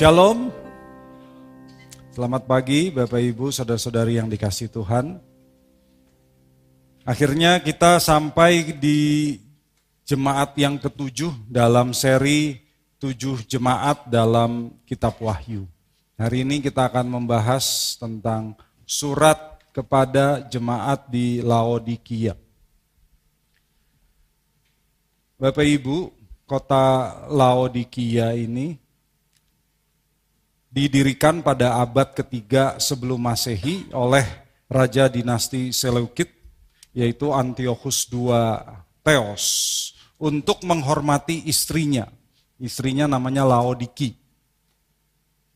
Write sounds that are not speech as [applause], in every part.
Shalom. Selamat pagi Bapak Ibu, saudara-saudari yang dikasih Tuhan. Akhirnya kita sampai di jemaat yang ketujuh dalam seri tujuh jemaat dalam kitab Wahyu. Hari ini kita akan membahas tentang surat kepada jemaat di Laodikia. Bapak Ibu, kota Laodikia ini didirikan pada abad ketiga sebelum Masehi oleh raja dinasti Seleukid yaitu Antiochus II Theos untuk menghormati istrinya. Istrinya namanya Laodiki.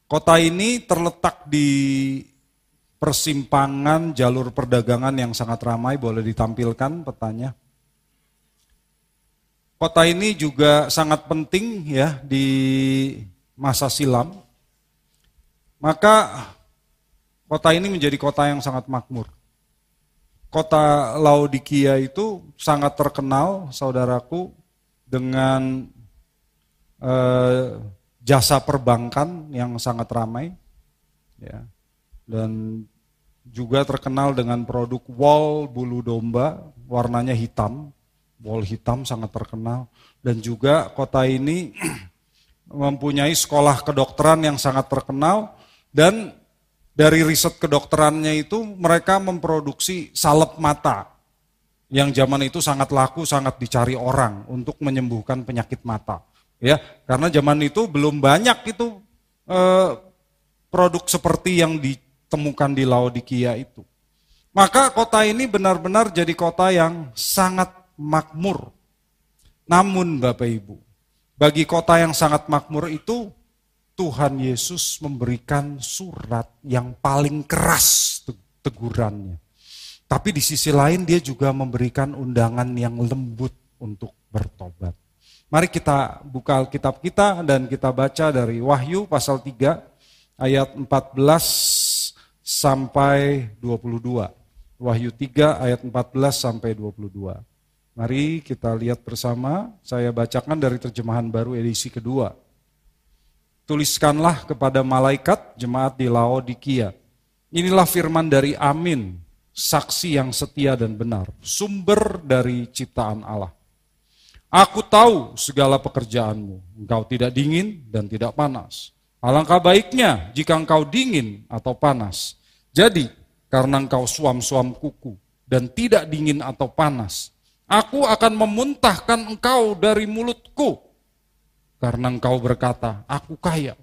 Kota ini terletak di persimpangan jalur perdagangan yang sangat ramai, boleh ditampilkan petanya. Kota ini juga sangat penting ya di masa silam maka kota ini menjadi kota yang sangat makmur. Kota Laodikia itu sangat terkenal, saudaraku, dengan eh, jasa perbankan yang sangat ramai, ya, dan juga terkenal dengan produk wol bulu domba, warnanya hitam, wol hitam sangat terkenal, dan juga kota ini [clears throat] mempunyai sekolah kedokteran yang sangat terkenal dan dari riset kedokterannya itu mereka memproduksi salep mata yang zaman itu sangat laku, sangat dicari orang untuk menyembuhkan penyakit mata. Ya, karena zaman itu belum banyak itu eh, produk seperti yang ditemukan di Laodikia itu. Maka kota ini benar-benar jadi kota yang sangat makmur. Namun Bapak Ibu, bagi kota yang sangat makmur itu Tuhan Yesus memberikan surat yang paling keras tegurannya. Tapi di sisi lain dia juga memberikan undangan yang lembut untuk bertobat. Mari kita buka Alkitab kita dan kita baca dari Wahyu pasal 3 ayat 14 sampai 22. Wahyu 3 ayat 14 sampai 22. Mari kita lihat bersama, saya bacakan dari terjemahan baru edisi kedua. Tuliskanlah kepada malaikat jemaat di Laodikia. Inilah firman dari Amin, saksi yang setia dan benar, sumber dari ciptaan Allah. Aku tahu segala pekerjaanmu, engkau tidak dingin dan tidak panas. Alangkah baiknya jika engkau dingin atau panas. Jadi, karena engkau suam-suam kuku dan tidak dingin atau panas, aku akan memuntahkan engkau dari mulutku karena engkau berkata, aku kaya.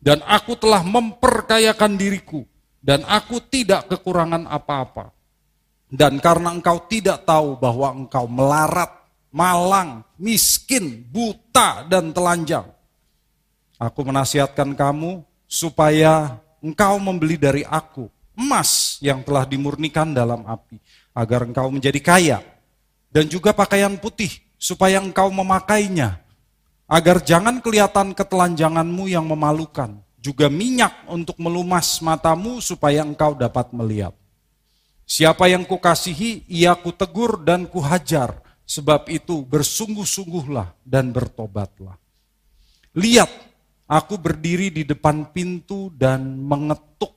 Dan aku telah memperkayakan diriku. Dan aku tidak kekurangan apa-apa. Dan karena engkau tidak tahu bahwa engkau melarat, malang, miskin, buta, dan telanjang. Aku menasihatkan kamu supaya engkau membeli dari aku emas yang telah dimurnikan dalam api. Agar engkau menjadi kaya. Dan juga pakaian putih supaya engkau memakainya agar jangan kelihatan ketelanjanganmu yang memalukan, juga minyak untuk melumas matamu supaya engkau dapat melihat. Siapa yang kukasihi, ia kutegur dan kuhajar, sebab itu bersungguh-sungguhlah dan bertobatlah. Lihat, aku berdiri di depan pintu dan mengetuk.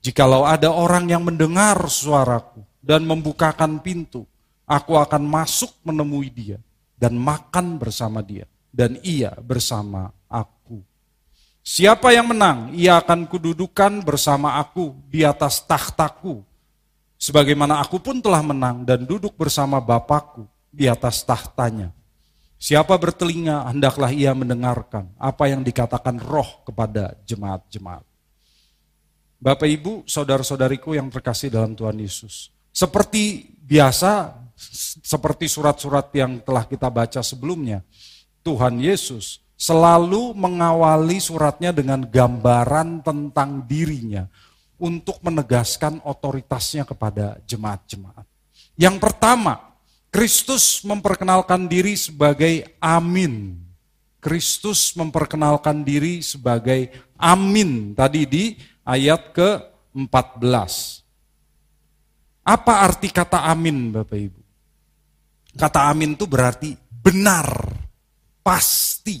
Jikalau ada orang yang mendengar suaraku dan membukakan pintu, aku akan masuk menemui dia dan makan bersama dia dan ia bersama aku. Siapa yang menang, ia akan kududukan bersama aku di atas tahtaku. Sebagaimana aku pun telah menang dan duduk bersama Bapakku di atas tahtanya. Siapa bertelinga, hendaklah ia mendengarkan apa yang dikatakan roh kepada jemaat-jemaat. Bapak Ibu, saudara-saudariku yang terkasih dalam Tuhan Yesus. Seperti biasa, seperti surat-surat yang telah kita baca sebelumnya, Tuhan Yesus selalu mengawali suratnya dengan gambaran tentang dirinya untuk menegaskan otoritasnya kepada jemaat-jemaat. Yang pertama, Kristus memperkenalkan diri sebagai Amin. Kristus memperkenalkan diri sebagai Amin tadi di ayat ke-14. Apa arti kata amin Bapak Ibu? Kata amin itu berarti benar, pasti,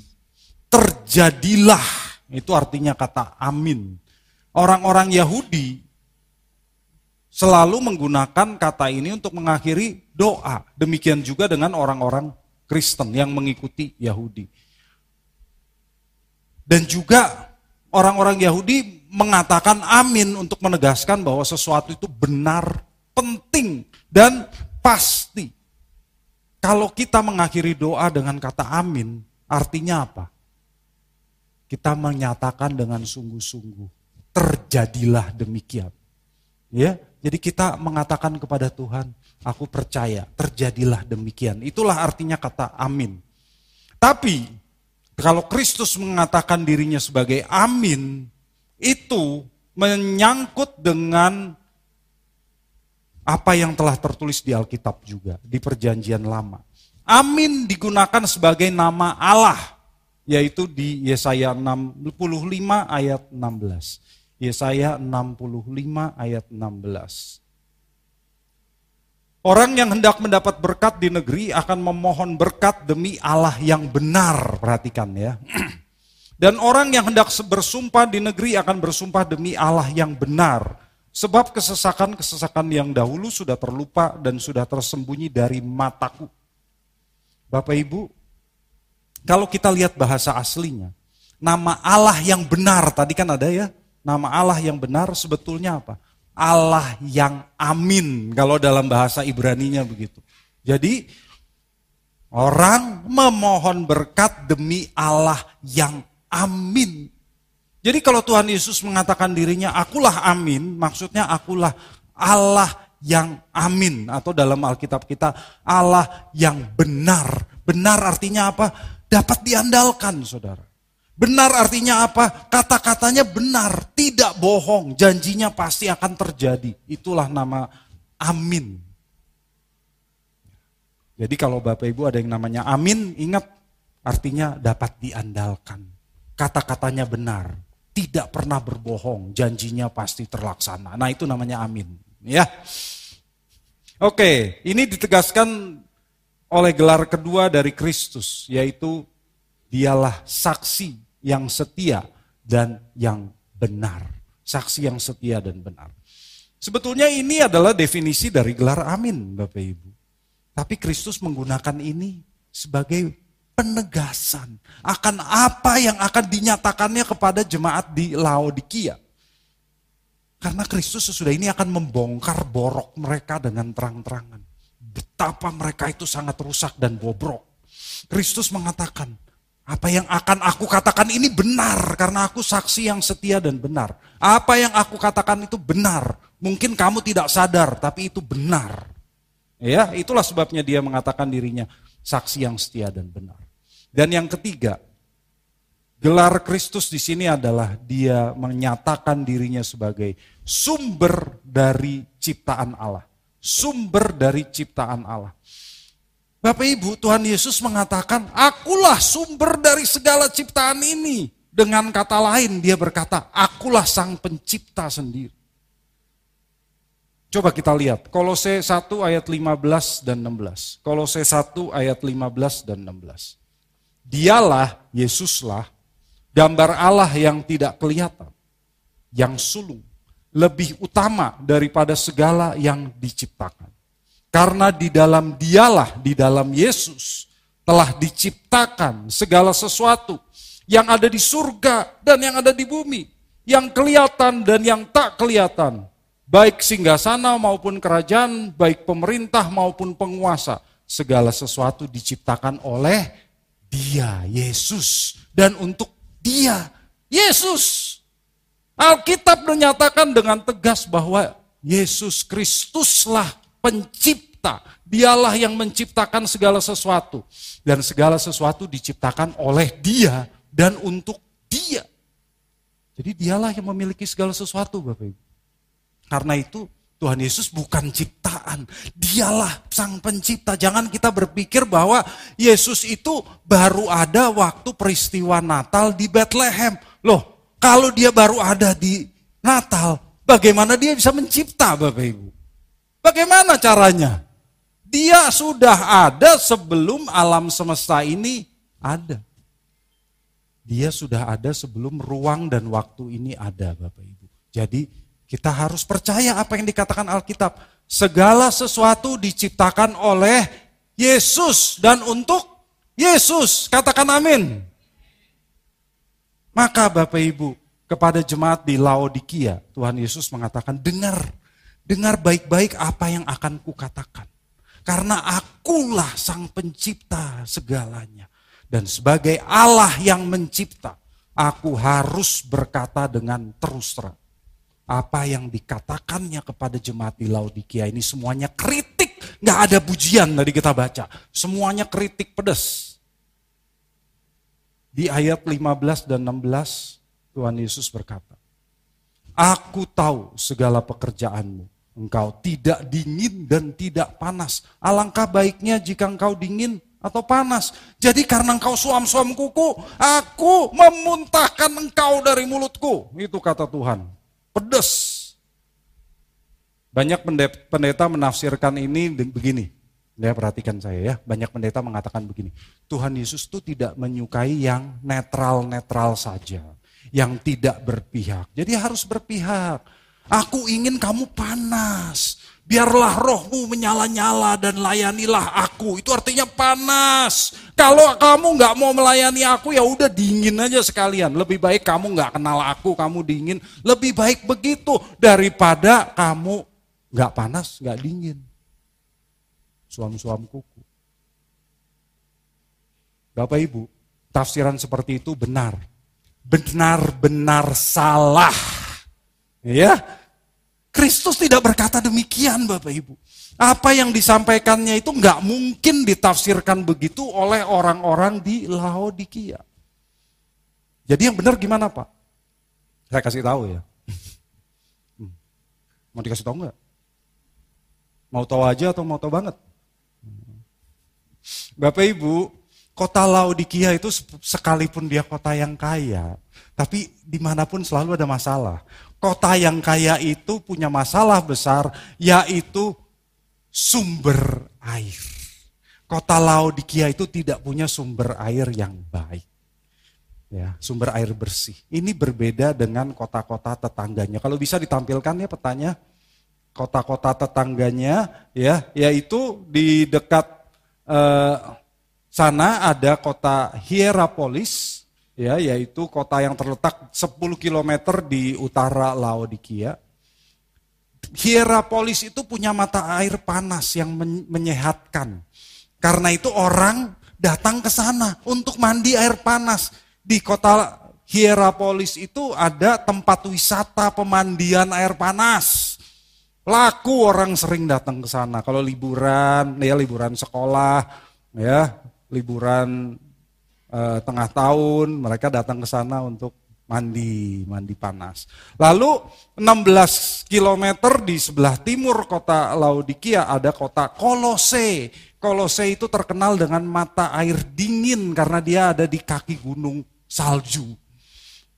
terjadilah Itu artinya kata amin. Orang-orang Yahudi selalu menggunakan kata ini untuk mengakhiri doa. Demikian juga dengan orang-orang Kristen yang mengikuti Yahudi. Dan juga orang-orang Yahudi mengatakan amin untuk menegaskan bahwa sesuatu itu benar, penting, dan pasti. Kalau kita mengakhiri doa dengan kata amin, artinya apa? Kita menyatakan dengan sungguh-sungguh, terjadilah demikian. Ya, jadi kita mengatakan kepada Tuhan, aku percaya, terjadilah demikian. Itulah artinya kata amin. Tapi kalau Kristus mengatakan dirinya sebagai amin, itu menyangkut dengan apa yang telah tertulis di Alkitab juga, di perjanjian lama. Amin digunakan sebagai nama Allah, yaitu di Yesaya 65 ayat 16. Yesaya 65 ayat 16. Orang yang hendak mendapat berkat di negeri akan memohon berkat demi Allah yang benar, perhatikan ya. [clears throat] Dan orang yang hendak bersumpah di negeri akan bersumpah demi Allah yang benar. Sebab kesesakan-kesesakan yang dahulu sudah terlupa dan sudah tersembunyi dari mataku. Bapak Ibu, kalau kita lihat bahasa aslinya, nama Allah yang benar, tadi kan ada ya, nama Allah yang benar sebetulnya apa? Allah yang amin kalau dalam bahasa Ibraninya begitu. Jadi orang memohon berkat demi Allah yang amin. Jadi kalau Tuhan Yesus mengatakan dirinya akulah amin, maksudnya akulah Allah yang amin atau dalam Alkitab kita Allah yang benar. Benar artinya apa? Dapat diandalkan, Saudara. Benar artinya apa? Kata-katanya benar, tidak bohong, janjinya pasti akan terjadi. Itulah nama amin. Jadi kalau Bapak Ibu ada yang namanya amin, ingat artinya dapat diandalkan. Kata-katanya benar, tidak pernah berbohong, janjinya pasti terlaksana. Nah, itu namanya amin, ya. Oke, ini ditegaskan oleh gelar kedua dari Kristus, yaitu dialah saksi yang setia dan yang benar. Saksi yang setia dan benar. Sebetulnya ini adalah definisi dari gelar amin Bapak Ibu. Tapi Kristus menggunakan ini sebagai penegasan akan apa yang akan dinyatakannya kepada jemaat di Laodikia. Karena Kristus sesudah ini akan membongkar borok mereka dengan terang-terangan. Betapa mereka itu sangat rusak dan bobrok. Kristus mengatakan, apa yang akan aku katakan ini benar karena aku saksi yang setia dan benar. Apa yang aku katakan itu benar. Mungkin kamu tidak sadar tapi itu benar. Ya, itulah sebabnya dia mengatakan dirinya saksi yang setia dan benar. Dan yang ketiga, gelar Kristus di sini adalah dia menyatakan dirinya sebagai sumber dari ciptaan Allah. Sumber dari ciptaan Allah. Bapak Ibu, Tuhan Yesus mengatakan, akulah sumber dari segala ciptaan ini. Dengan kata lain dia berkata, akulah sang pencipta sendiri. Coba kita lihat, Kolose 1 ayat 15 dan 16. Kolose 1 ayat 15 dan 16. Dialah, Yesuslah, gambar Allah yang tidak kelihatan, yang sulung, lebih utama daripada segala yang diciptakan. Karena di dalam dialah, di dalam Yesus, telah diciptakan segala sesuatu yang ada di surga dan yang ada di bumi, yang kelihatan dan yang tak kelihatan, baik singgasana maupun kerajaan, baik pemerintah maupun penguasa, segala sesuatu diciptakan oleh Dia, Yesus, dan untuk Dia, Yesus. Alkitab menyatakan dengan tegas bahwa Yesus Kristuslah pencipta. Dialah yang menciptakan segala sesuatu. Dan segala sesuatu diciptakan oleh dia dan untuk dia. Jadi dialah yang memiliki segala sesuatu Bapak Ibu. Karena itu Tuhan Yesus bukan ciptaan, dialah sang pencipta. Jangan kita berpikir bahwa Yesus itu baru ada waktu peristiwa Natal di Bethlehem. Loh, kalau dia baru ada di Natal, bagaimana dia bisa mencipta Bapak Ibu? Bagaimana caranya? Dia sudah ada sebelum alam semesta ini ada. Dia sudah ada sebelum ruang dan waktu ini ada Bapak Ibu. Jadi kita harus percaya apa yang dikatakan Alkitab. Segala sesuatu diciptakan oleh Yesus dan untuk Yesus. Katakan amin. Maka Bapak Ibu, kepada jemaat di Laodikia, Tuhan Yesus mengatakan, dengar, dengar baik-baik apa yang akan kukatakan. Karena akulah sang pencipta segalanya. Dan sebagai Allah yang mencipta, aku harus berkata dengan terus terang apa yang dikatakannya kepada jemaat di Laodikia ini semuanya kritik, nggak ada pujian dari kita baca. Semuanya kritik pedas. Di ayat 15 dan 16 Tuhan Yesus berkata, Aku tahu segala pekerjaanmu. Engkau tidak dingin dan tidak panas. Alangkah baiknya jika engkau dingin atau panas. Jadi karena engkau suam-suam kuku, aku memuntahkan engkau dari mulutku. Itu kata Tuhan pedas. Banyak pendeta menafsirkan ini begini. Ya perhatikan saya ya, banyak pendeta mengatakan begini. Tuhan Yesus itu tidak menyukai yang netral-netral saja. Yang tidak berpihak. Jadi harus berpihak. Aku ingin kamu panas. Biarlah rohmu menyala-nyala dan layanilah aku. Itu artinya panas. Kalau kamu nggak mau melayani aku ya udah dingin aja sekalian. Lebih baik kamu nggak kenal aku, kamu dingin. Lebih baik begitu daripada kamu nggak panas, nggak dingin. Suam-suam kuku. Bapak Ibu, tafsiran seperti itu benar. Benar-benar salah. Ya, Kristus tidak berkata demikian Bapak Ibu. Apa yang disampaikannya itu nggak mungkin ditafsirkan begitu oleh orang-orang di Laodikia. Jadi yang benar gimana Pak? Saya kasih tahu ya. Hmm. Mau dikasih tahu nggak? Mau tahu aja atau mau tahu banget? Bapak Ibu, kota Laodikia itu sekalipun dia kota yang kaya, tapi di mana pun selalu ada masalah kota yang kaya itu punya masalah besar, yaitu sumber air. Kota Laodikia itu tidak punya sumber air yang baik. Ya, sumber air bersih. Ini berbeda dengan kota-kota tetangganya. Kalau bisa ditampilkan ya petanya kota-kota tetangganya ya, yaitu di dekat eh, sana ada kota Hierapolis, ya yaitu kota yang terletak 10 km di utara Laodikia. Hierapolis itu punya mata air panas yang menyehatkan. Karena itu orang datang ke sana untuk mandi air panas. Di kota Hierapolis itu ada tempat wisata pemandian air panas. Laku orang sering datang ke sana. Kalau liburan, ya liburan sekolah, ya liburan eh, tengah tahun, mereka datang ke sana untuk mandi, mandi panas. Lalu 16 km di sebelah timur kota Laodikia ada kota Kolose. Kolose itu terkenal dengan mata air dingin karena dia ada di kaki gunung salju.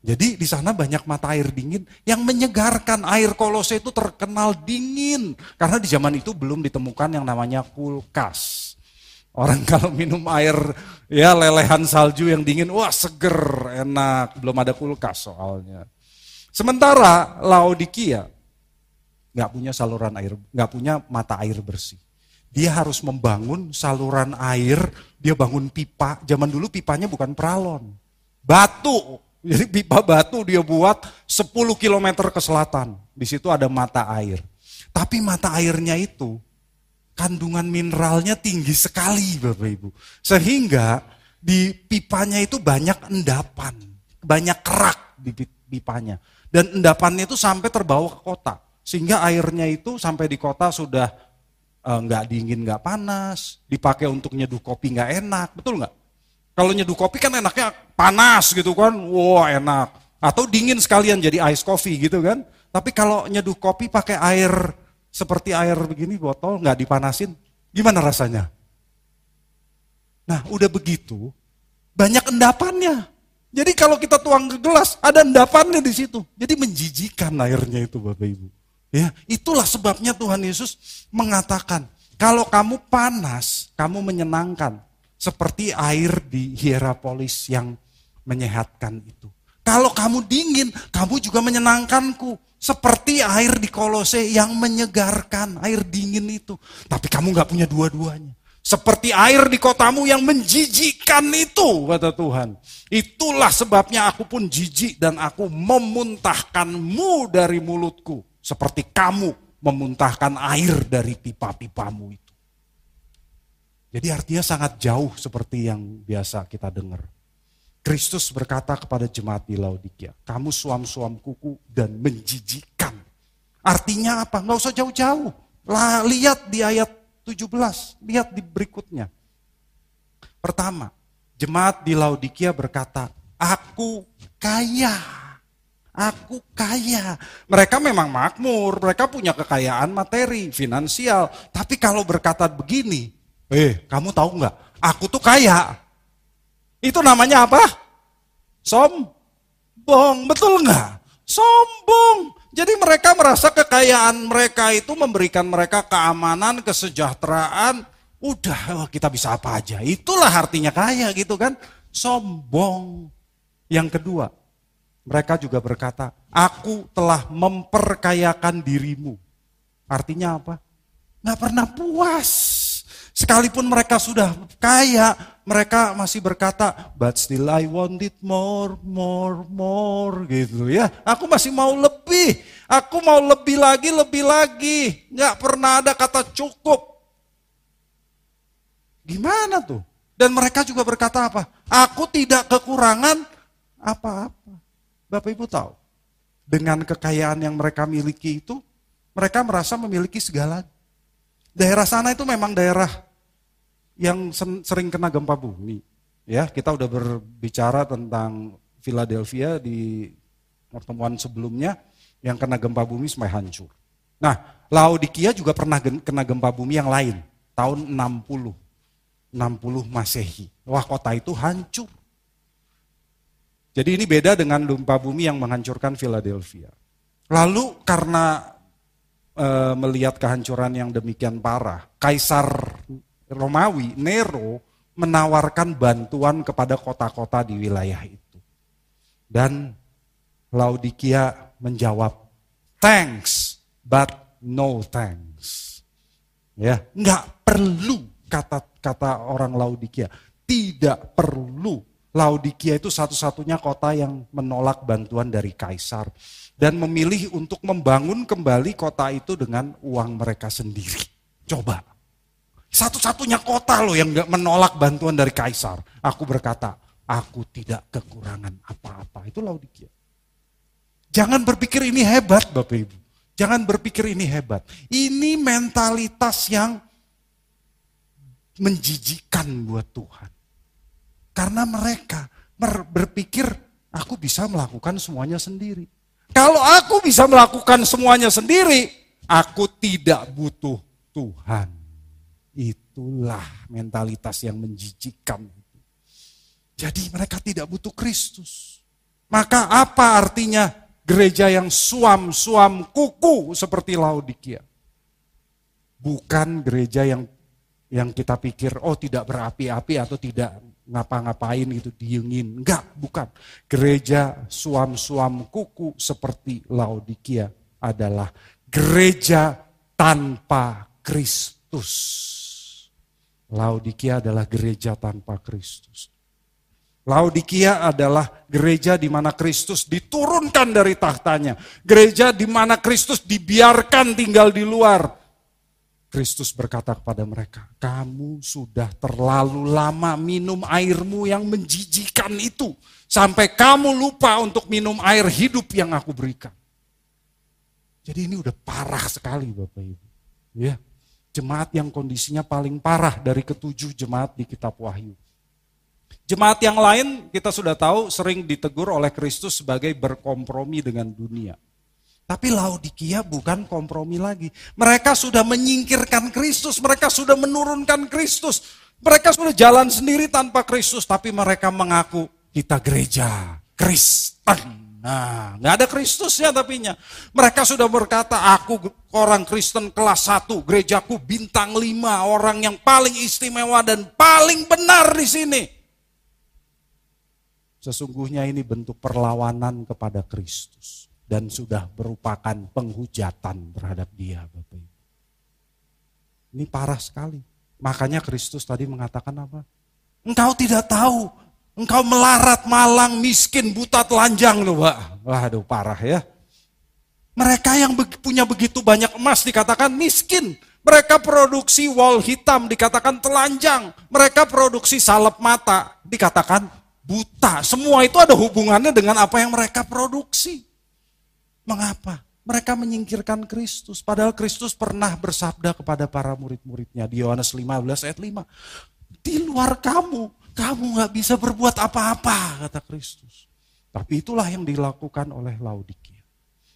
Jadi di sana banyak mata air dingin yang menyegarkan. Air Kolose itu terkenal dingin karena di zaman itu belum ditemukan yang namanya kulkas. Orang [laughs] kalau minum air ya lelehan salju yang dingin, wah seger, enak, belum ada kulkas soalnya. Sementara Laodikia nggak punya saluran air, nggak punya mata air bersih. Dia harus membangun saluran air, dia bangun pipa. Zaman dulu pipanya bukan peralon, batu. Jadi pipa batu dia buat 10 km ke selatan. Di situ ada mata air. Tapi mata airnya itu kandungan mineralnya tinggi sekali Bapak Ibu. Sehingga di pipanya itu banyak endapan, banyak kerak di pipanya. Dan endapannya itu sampai terbawa ke kota. Sehingga airnya itu sampai di kota sudah eh, nggak dingin, nggak panas, dipakai untuk nyeduh kopi nggak enak, betul nggak? Kalau nyeduh kopi kan enaknya panas gitu kan, wah enak. Atau dingin sekalian jadi ice coffee gitu kan. Tapi kalau nyeduh kopi pakai air seperti air begini botol nggak dipanasin, gimana rasanya? Nah udah begitu, banyak endapannya. Jadi kalau kita tuang ke gelas, ada endapannya di situ. Jadi menjijikan airnya itu Bapak Ibu. Ya, itulah sebabnya Tuhan Yesus mengatakan, kalau kamu panas, kamu menyenangkan. Seperti air di Hierapolis yang menyehatkan itu. Kalau kamu dingin, kamu juga menyenangkanku. Seperti air di kolose yang menyegarkan, air dingin itu. Tapi kamu gak punya dua-duanya. Seperti air di kotamu yang menjijikkan itu, kata Tuhan. Itulah sebabnya aku pun jijik dan aku memuntahkanmu dari mulutku. Seperti kamu memuntahkan air dari pipa-pipamu itu. Jadi artinya sangat jauh seperti yang biasa kita dengar. Kristus berkata kepada jemaat di Laodikia, kamu suam-suam kuku dan menjijikkan. Artinya apa? Nggak usah jauh-jauh. Lihat di ayat 17, lihat di berikutnya. Pertama, jemaat di Laodikia berkata, aku kaya. Aku kaya. Mereka memang makmur, mereka punya kekayaan materi, finansial. Tapi kalau berkata begini, eh kamu tahu nggak? Aku tuh kaya. Itu namanya apa? Sombong, betul nggak? Sombong. Jadi mereka merasa kekayaan mereka itu memberikan mereka keamanan, kesejahteraan. Udah, kita bisa apa aja. Itulah artinya kaya gitu kan. Sombong. Yang kedua, mereka juga berkata, aku telah memperkayakan dirimu. Artinya apa? Nggak pernah puas. Sekalipun mereka sudah kaya, mereka masih berkata, but still I want it more, more, more gitu ya. Aku masih mau lebih, aku mau lebih lagi, lebih lagi. Nggak pernah ada kata cukup. Gimana tuh? Dan mereka juga berkata apa? Aku tidak kekurangan apa-apa. Bapak Ibu tahu, dengan kekayaan yang mereka miliki itu, mereka merasa memiliki segalanya. Daerah sana itu memang daerah yang sering kena gempa bumi. Ya, kita udah berbicara tentang Philadelphia di pertemuan sebelumnya yang kena gempa bumi sampai hancur. Nah, Laodikia juga pernah kena gempa bumi yang lain, tahun 60. 60 Masehi. Wah, kota itu hancur. Jadi ini beda dengan gempa bumi yang menghancurkan Philadelphia. Lalu karena e, melihat kehancuran yang demikian parah, Kaisar Romawi, Nero, menawarkan bantuan kepada kota-kota di wilayah itu. Dan Laodikia menjawab, thanks, but no thanks. Ya, nggak perlu kata kata orang Laodikia, tidak perlu. Laodikia itu satu-satunya kota yang menolak bantuan dari kaisar dan memilih untuk membangun kembali kota itu dengan uang mereka sendiri. Coba. Satu-satunya kota loh yang menolak bantuan dari kaisar. Aku berkata, aku tidak kekurangan apa-apa. Itu Laodikia. Jangan berpikir ini hebat Bapak Ibu. Jangan berpikir ini hebat. Ini mentalitas yang menjijikan buat Tuhan. Karena mereka berpikir aku bisa melakukan semuanya sendiri. Kalau aku bisa melakukan semuanya sendiri, aku tidak butuh Tuhan. Itulah mentalitas yang menjijikan. Jadi mereka tidak butuh Kristus. Maka apa artinya gereja yang suam-suam kuku seperti Laodikia? Bukan gereja yang yang kita pikir oh tidak berapi-api atau tidak ngapa-ngapain gitu diengin. Enggak, bukan. Gereja suam-suam kuku seperti Laodikia adalah gereja tanpa Kristus. Laodikia adalah gereja tanpa Kristus. Laodikia adalah gereja di mana Kristus diturunkan dari tahtanya. Gereja di mana Kristus dibiarkan tinggal di luar Kristus berkata kepada mereka, kamu sudah terlalu lama minum airmu yang menjijikan itu. Sampai kamu lupa untuk minum air hidup yang aku berikan. Jadi ini udah parah sekali Bapak Ibu. Ya, jemaat yang kondisinya paling parah dari ketujuh jemaat di kitab Wahyu. Jemaat yang lain kita sudah tahu sering ditegur oleh Kristus sebagai berkompromi dengan dunia. Tapi Laodikia bukan kompromi lagi. Mereka sudah menyingkirkan Kristus, mereka sudah menurunkan Kristus. Mereka sudah jalan sendiri tanpa Kristus, tapi mereka mengaku kita gereja Kristen. Nah, nggak ada Kristusnya tapinya. Mereka sudah berkata, aku orang Kristen kelas 1, gerejaku bintang 5, orang yang paling istimewa dan paling benar di sini. Sesungguhnya ini bentuk perlawanan kepada Kristus dan sudah merupakan penghujatan terhadap dia Bapak Ibu. Ini parah sekali. Makanya Kristus tadi mengatakan apa? Engkau tidak tahu, engkau melarat, malang, miskin, buta, telanjang loh Pak. Waduh parah ya. Mereka yang punya begitu banyak emas dikatakan miskin. Mereka produksi wall hitam dikatakan telanjang. Mereka produksi salep mata dikatakan buta. Semua itu ada hubungannya dengan apa yang mereka produksi. Mengapa? Mereka menyingkirkan Kristus. Padahal Kristus pernah bersabda kepada para murid-muridnya di Yohanes 15 ayat 5. Di luar kamu, kamu gak bisa berbuat apa-apa, kata Kristus. Tapi itulah yang dilakukan oleh Laodikia.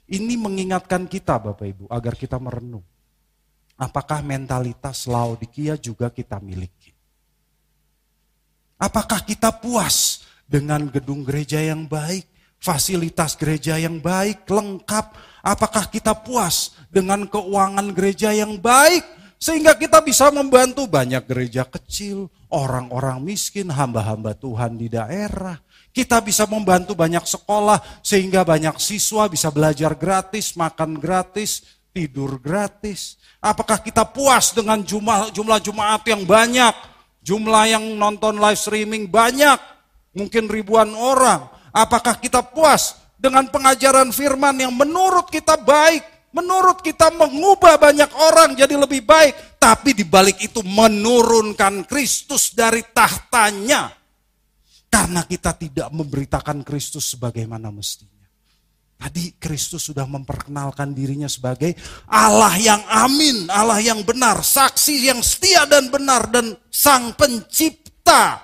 Ini mengingatkan kita Bapak Ibu agar kita merenung. Apakah mentalitas Laodikia juga kita miliki? Apakah kita puas dengan gedung gereja yang baik? fasilitas gereja yang baik, lengkap. Apakah kita puas dengan keuangan gereja yang baik? Sehingga kita bisa membantu banyak gereja kecil, orang-orang miskin, hamba-hamba Tuhan di daerah. Kita bisa membantu banyak sekolah sehingga banyak siswa bisa belajar gratis, makan gratis, tidur gratis. Apakah kita puas dengan jumlah jumlah jemaat yang banyak, jumlah yang nonton live streaming banyak, mungkin ribuan orang. Apakah kita puas dengan pengajaran firman yang menurut kita baik, menurut kita mengubah banyak orang jadi lebih baik, tapi di balik itu menurunkan Kristus dari tahtanya. Karena kita tidak memberitakan Kristus sebagaimana mestinya. Tadi Kristus sudah memperkenalkan dirinya sebagai Allah yang amin, Allah yang benar, saksi yang setia dan benar, dan sang pencipta.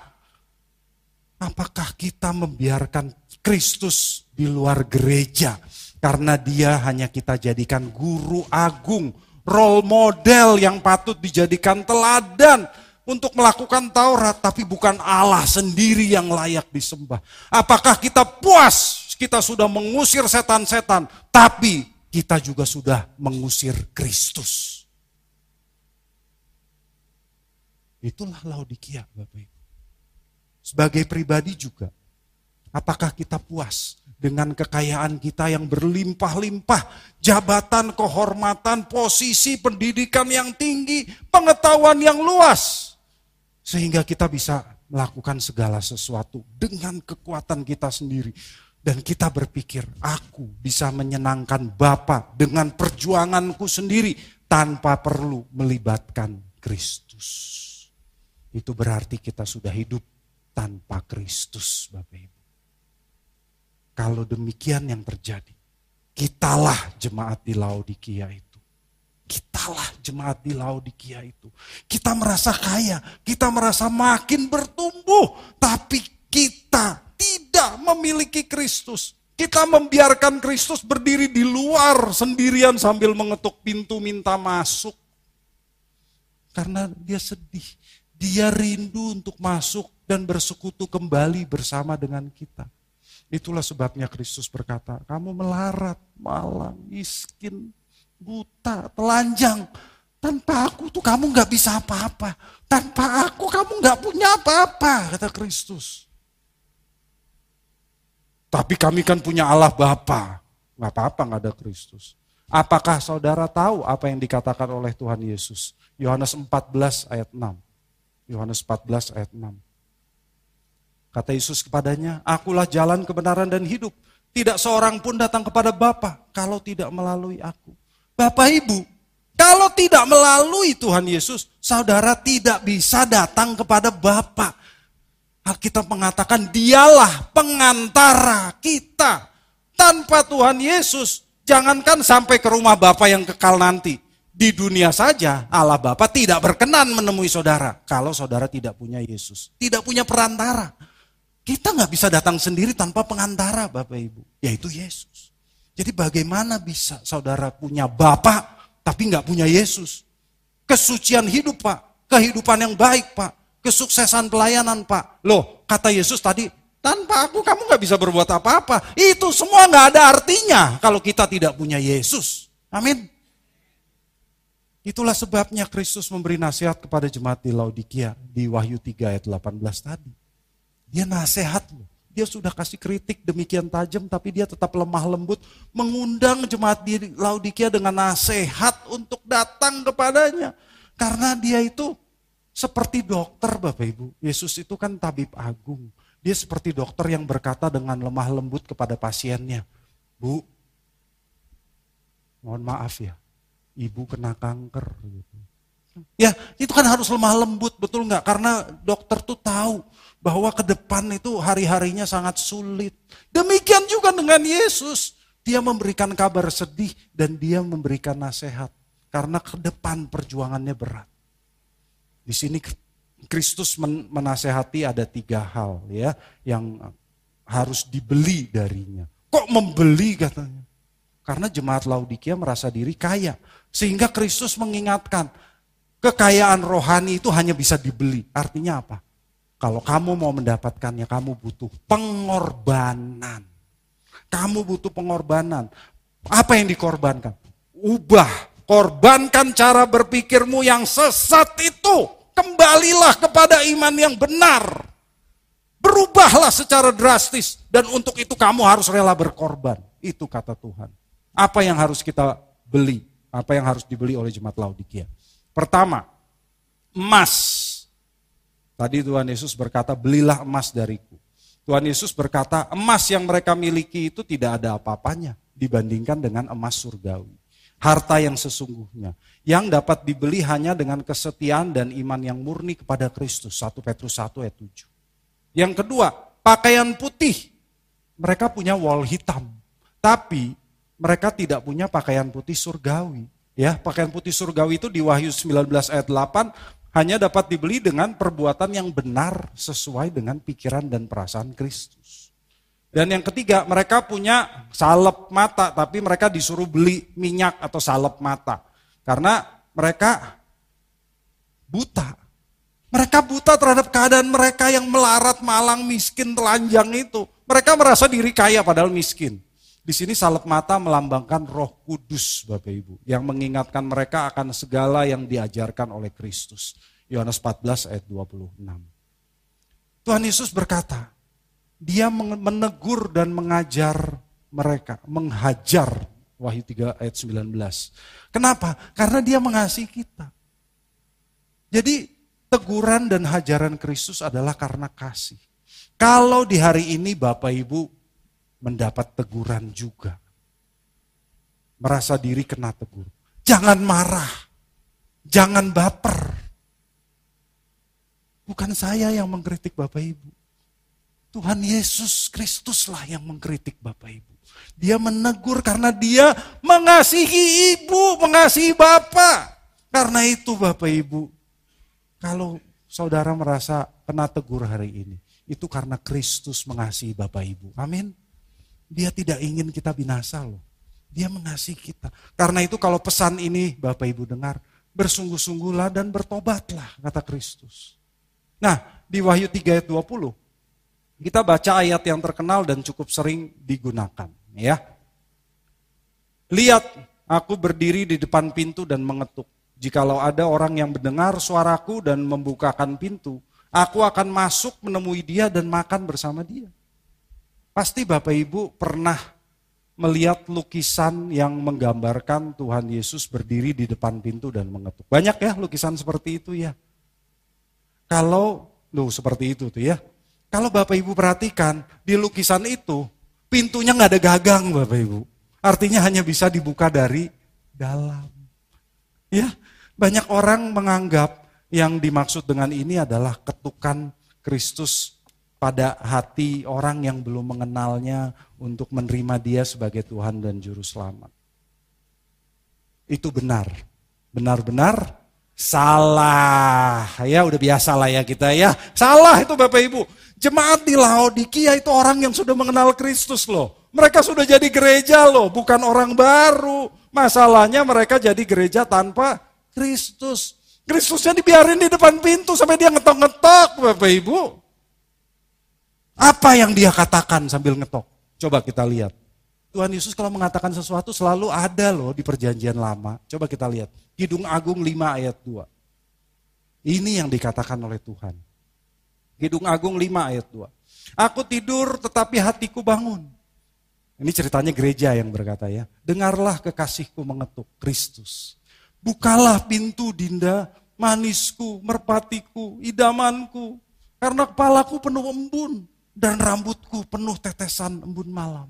Apakah kita membiarkan Kristus di luar gereja. Karena dia hanya kita jadikan guru agung, role model yang patut dijadikan teladan untuk melakukan Taurat, tapi bukan Allah sendiri yang layak disembah. Apakah kita puas kita sudah mengusir setan-setan, tapi kita juga sudah mengusir Kristus. Itulah Laodikia, Bapak Ibu. Sebagai pribadi juga, Apakah kita puas dengan kekayaan kita yang berlimpah-limpah, jabatan, kehormatan, posisi, pendidikan yang tinggi, pengetahuan yang luas, sehingga kita bisa melakukan segala sesuatu dengan kekuatan kita sendiri. Dan kita berpikir, aku bisa menyenangkan Bapa dengan perjuanganku sendiri tanpa perlu melibatkan Kristus. Itu berarti kita sudah hidup tanpa Kristus, Bapak Ibu. Kalau demikian yang terjadi, kitalah jemaat di Laodikia itu. Kitalah jemaat di Laodikia itu. Kita merasa kaya, kita merasa makin bertumbuh, tapi kita tidak memiliki Kristus. Kita membiarkan Kristus berdiri di luar sendirian sambil mengetuk pintu minta masuk. Karena dia sedih, dia rindu untuk masuk dan bersekutu kembali bersama dengan kita. Itulah sebabnya Kristus berkata, kamu melarat, malang, miskin, buta, telanjang. Tanpa aku tuh kamu nggak bisa apa-apa. Tanpa aku kamu nggak punya apa-apa, kata Kristus. Tapi kami kan punya Allah Bapa. Nggak apa-apa nggak ada Kristus. Apakah saudara tahu apa yang dikatakan oleh Tuhan Yesus? Yohanes 14 ayat 6. Yohanes 14 ayat 6. Kata Yesus kepadanya, akulah jalan kebenaran dan hidup. Tidak seorang pun datang kepada Bapa kalau tidak melalui aku. Bapak Ibu, kalau tidak melalui Tuhan Yesus, saudara tidak bisa datang kepada Bapa. Alkitab mengatakan dialah pengantara kita. Tanpa Tuhan Yesus, jangankan sampai ke rumah Bapa yang kekal nanti. Di dunia saja Allah Bapa tidak berkenan menemui saudara kalau saudara tidak punya Yesus, tidak punya perantara. Kita nggak bisa datang sendiri tanpa pengantara Bapak Ibu, yaitu Yesus. Jadi bagaimana bisa saudara punya Bapak tapi nggak punya Yesus? Kesucian hidup Pak, kehidupan yang baik Pak, kesuksesan pelayanan Pak. Loh kata Yesus tadi, tanpa aku kamu nggak bisa berbuat apa-apa. Itu semua nggak ada artinya kalau kita tidak punya Yesus. Amin. Itulah sebabnya Kristus memberi nasihat kepada jemaat di Laodikia di Wahyu 3 ayat 18 tadi. Dia nasihat loh. Dia sudah kasih kritik demikian tajam tapi dia tetap lemah lembut. Mengundang jemaat di Laodikia dengan nasihat untuk datang kepadanya. Karena dia itu seperti dokter Bapak Ibu. Yesus itu kan tabib agung. Dia seperti dokter yang berkata dengan lemah lembut kepada pasiennya. Bu, mohon maaf ya, ibu kena kanker. Gitu. Ya itu kan harus lemah lembut, betul nggak? Karena dokter tuh tahu bahwa ke depan itu hari-harinya sangat sulit. Demikian juga dengan Yesus. Dia memberikan kabar sedih dan dia memberikan nasihat. Karena ke depan perjuangannya berat. Di sini Kristus menasehati ada tiga hal ya yang harus dibeli darinya. Kok membeli katanya? Karena jemaat Laodikia merasa diri kaya. Sehingga Kristus mengingatkan, kekayaan rohani itu hanya bisa dibeli. Artinya apa? Kalau kamu mau mendapatkannya, kamu butuh pengorbanan. Kamu butuh pengorbanan. Apa yang dikorbankan? Ubah, korbankan cara berpikirmu yang sesat itu. Kembalilah kepada iman yang benar. Berubahlah secara drastis. Dan untuk itu kamu harus rela berkorban. Itu kata Tuhan. Apa yang harus kita beli? Apa yang harus dibeli oleh jemaat Laodikia? Pertama, emas Tadi Tuhan Yesus berkata, belilah emas dariku. Tuhan Yesus berkata, emas yang mereka miliki itu tidak ada apa-apanya dibandingkan dengan emas surgawi. Harta yang sesungguhnya. Yang dapat dibeli hanya dengan kesetiaan dan iman yang murni kepada Kristus. 1 Petrus 1 ayat 7. Yang kedua, pakaian putih. Mereka punya wol hitam. Tapi mereka tidak punya pakaian putih surgawi. Ya, pakaian putih surgawi itu di Wahyu 19 ayat 8 hanya dapat dibeli dengan perbuatan yang benar sesuai dengan pikiran dan perasaan Kristus. Dan yang ketiga, mereka punya salep mata, tapi mereka disuruh beli minyak atau salep mata. Karena mereka buta. Mereka buta terhadap keadaan mereka yang melarat, malang, miskin, telanjang itu. Mereka merasa diri kaya padahal miskin. Di sini salep mata melambangkan roh kudus Bapak Ibu. Yang mengingatkan mereka akan segala yang diajarkan oleh Kristus. Yohanes 14 ayat 26. Tuhan Yesus berkata, dia menegur dan mengajar mereka, menghajar Wahyu 3 ayat 19. Kenapa? Karena dia mengasihi kita. Jadi teguran dan hajaran Kristus adalah karena kasih. Kalau di hari ini Bapak Ibu mendapat teguran juga. Merasa diri kena tegur. Jangan marah. Jangan baper. Bukan saya yang mengkritik Bapak Ibu. Tuhan Yesus Kristuslah yang mengkritik Bapak Ibu. Dia menegur karena dia mengasihi ibu, mengasihi bapak. Karena itu Bapak Ibu, kalau saudara merasa kena tegur hari ini, itu karena Kristus mengasihi Bapak Ibu. Amin. Dia tidak ingin kita binasa loh. Dia mengasihi kita. Karena itu kalau pesan ini Bapak Ibu dengar, bersungguh-sungguhlah dan bertobatlah, kata Kristus. Nah, di Wahyu 3 ayat 20, kita baca ayat yang terkenal dan cukup sering digunakan. ya. Lihat, aku berdiri di depan pintu dan mengetuk. Jikalau ada orang yang mendengar suaraku dan membukakan pintu, aku akan masuk menemui dia dan makan bersama dia. Pasti Bapak Ibu pernah melihat lukisan yang menggambarkan Tuhan Yesus berdiri di depan pintu dan mengetuk. Banyak ya lukisan seperti itu ya. Kalau, loh seperti itu tuh ya. Kalau Bapak Ibu perhatikan, di lukisan itu, pintunya nggak ada gagang Bapak Ibu. Artinya hanya bisa dibuka dari dalam. Ya, banyak orang menganggap yang dimaksud dengan ini adalah ketukan Kristus pada hati orang yang belum mengenalnya untuk menerima dia sebagai Tuhan dan Juru Selamat. Itu benar. Benar-benar Salah. Ya udah biasa lah ya kita ya. Salah itu Bapak Ibu. Jemaat di Laodikia itu orang yang sudah mengenal Kristus loh. Mereka sudah jadi gereja loh, bukan orang baru. Masalahnya mereka jadi gereja tanpa Kristus. Kristusnya dibiarin di depan pintu sampai dia ngetok-ngetok Bapak Ibu. Apa yang dia katakan sambil ngetok? Coba kita lihat. Tuhan Yesus kalau mengatakan sesuatu selalu ada loh di perjanjian lama. Coba kita lihat. Kidung Agung 5 ayat 2. Ini yang dikatakan oleh Tuhan. Kidung Agung 5 ayat 2. Aku tidur tetapi hatiku bangun. Ini ceritanya gereja yang berkata ya. Dengarlah kekasihku mengetuk Kristus. Bukalah pintu Dinda, manisku, merpatiku, idamanku. Karena kepalaku penuh embun dan rambutku penuh tetesan embun malam.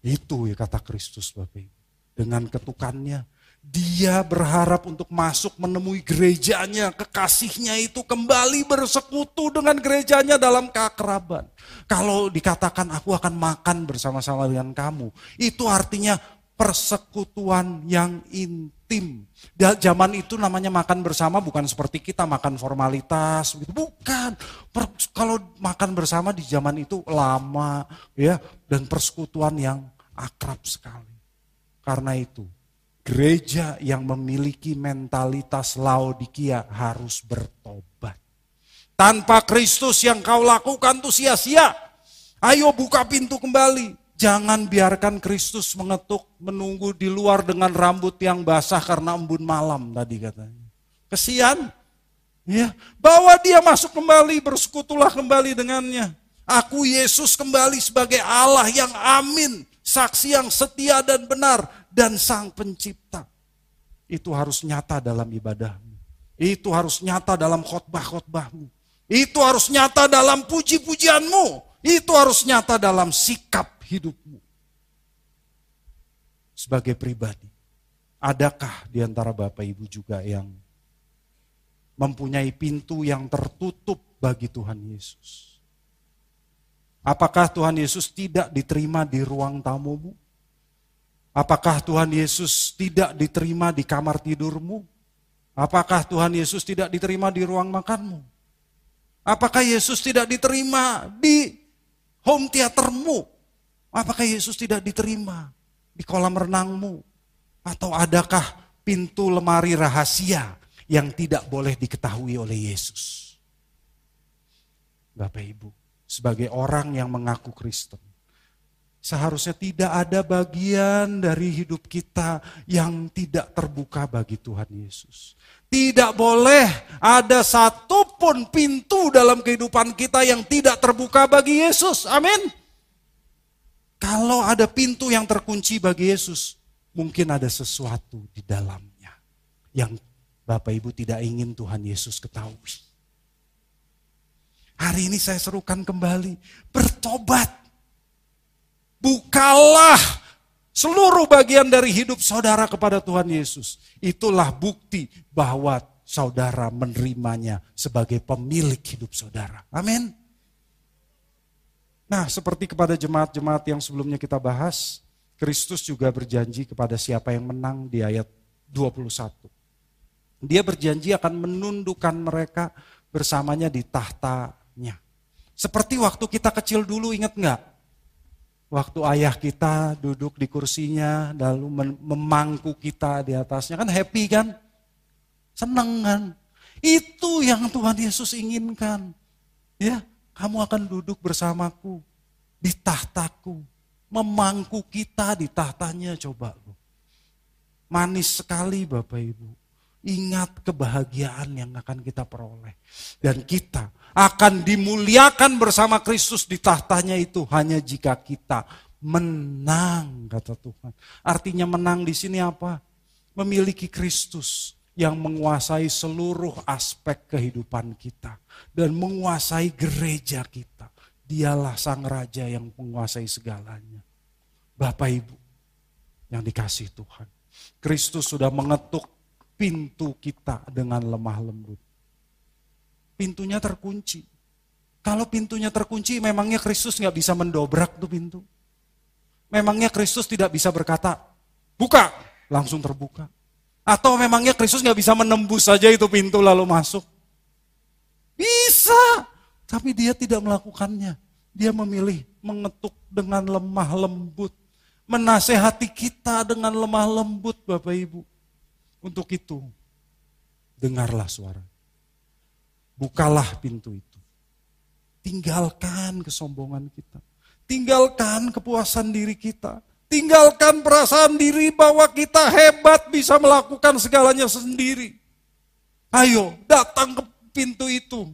Itu ya kata Kristus Bapak Ibu. Dengan ketukannya, dia berharap untuk masuk menemui gerejanya, kekasihnya itu kembali bersekutu dengan gerejanya dalam keakraban. Kalau dikatakan aku akan makan bersama-sama dengan kamu, itu artinya persekutuan yang intim. Di zaman itu namanya makan bersama bukan seperti kita makan formalitas begitu. Bukan. Per, kalau makan bersama di zaman itu lama ya dan persekutuan yang akrab sekali. Karena itu gereja yang memiliki mentalitas Laodikia harus bertobat. Tanpa Kristus yang kau lakukan itu sia-sia. Ayo buka pintu kembali. Jangan biarkan Kristus mengetuk, menunggu di luar dengan rambut yang basah karena embun malam tadi katanya. Kesian. Ya, bawa dia masuk kembali, bersekutulah kembali dengannya. Aku Yesus kembali sebagai Allah yang amin, saksi yang setia dan benar, dan sang pencipta. Itu harus nyata dalam ibadahmu. Itu harus nyata dalam khotbah-khotbahmu. Itu harus nyata dalam puji-pujianmu. Itu harus nyata dalam sikap hidupmu. Sebagai pribadi, adakah di antara Bapak Ibu juga yang mempunyai pintu yang tertutup bagi Tuhan Yesus? Apakah Tuhan Yesus tidak diterima di ruang tamumu? Apakah Tuhan Yesus tidak diterima di kamar tidurmu? Apakah Tuhan Yesus tidak diterima di ruang makanmu? Apakah Yesus tidak diterima di home theatermu? Apakah Yesus tidak diterima di kolam renangmu? Atau adakah pintu lemari rahasia yang tidak boleh diketahui oleh Yesus? Bapak Ibu, sebagai orang yang mengaku Kristen, Seharusnya tidak ada bagian dari hidup kita yang tidak terbuka bagi Tuhan Yesus. Tidak boleh ada satupun pintu dalam kehidupan kita yang tidak terbuka bagi Yesus. Amin. Kalau ada pintu yang terkunci bagi Yesus, mungkin ada sesuatu di dalamnya yang Bapak Ibu tidak ingin Tuhan Yesus ketahui. Hari ini saya serukan kembali, bertobat Bukalah seluruh bagian dari hidup saudara kepada Tuhan Yesus. Itulah bukti bahwa saudara menerimanya sebagai pemilik hidup saudara. Amin. Nah, seperti kepada jemaat-jemaat yang sebelumnya kita bahas, Kristus juga berjanji kepada siapa yang menang di ayat 21. Dia berjanji akan menundukkan mereka bersamanya di tahtanya. Seperti waktu kita kecil dulu, ingat nggak? Waktu ayah kita duduk di kursinya, lalu memangku kita di atasnya, kan happy kan? Seneng kan? Itu yang Tuhan Yesus inginkan. Ya, kamu akan duduk bersamaku di tahtaku. Memangku kita di tahtanya coba. Manis sekali Bapak Ibu. Ingat kebahagiaan yang akan kita peroleh. Dan kita akan dimuliakan bersama Kristus di tahtanya itu hanya jika kita menang, kata Tuhan. Artinya menang di sini apa? Memiliki Kristus yang menguasai seluruh aspek kehidupan kita. Dan menguasai gereja kita. Dialah sang raja yang menguasai segalanya. Bapak Ibu yang dikasih Tuhan. Kristus sudah mengetuk pintu kita dengan lemah lembut. Pintunya terkunci. Kalau pintunya terkunci, memangnya Kristus nggak bisa mendobrak tuh pintu. Memangnya Kristus tidak bisa berkata, buka, langsung terbuka. Atau memangnya Kristus nggak bisa menembus saja itu pintu lalu masuk. Bisa, tapi dia tidak melakukannya. Dia memilih mengetuk dengan lemah lembut. Menasehati kita dengan lemah lembut Bapak Ibu. Untuk itu, dengarlah suara. Bukalah pintu itu. Tinggalkan kesombongan kita. Tinggalkan kepuasan diri kita. Tinggalkan perasaan diri bahwa kita hebat bisa melakukan segalanya sendiri. Ayo datang ke pintu itu.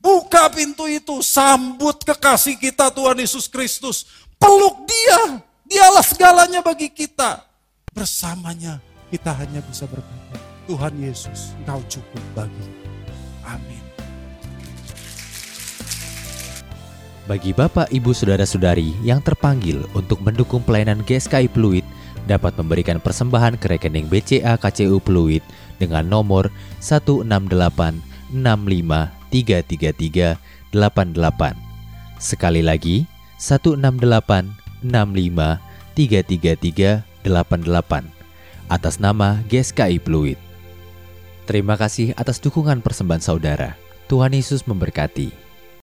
Buka pintu itu, sambut kekasih kita Tuhan Yesus Kristus. Peluk dia, dialah segalanya bagi kita. Bersamanya kita hanya bisa berkata, Tuhan Yesus, engkau cukup bagi. Amin. Bagi Bapak, Ibu, Saudara-saudari yang terpanggil untuk mendukung pelayanan GSKI Pluit dapat memberikan persembahan ke rekening BCA KCU Pluit dengan nomor 168 333 88. Sekali lagi, 168 65 333 88 atas nama GSKI Fluid. Terima kasih atas dukungan persembahan saudara. Tuhan Yesus memberkati.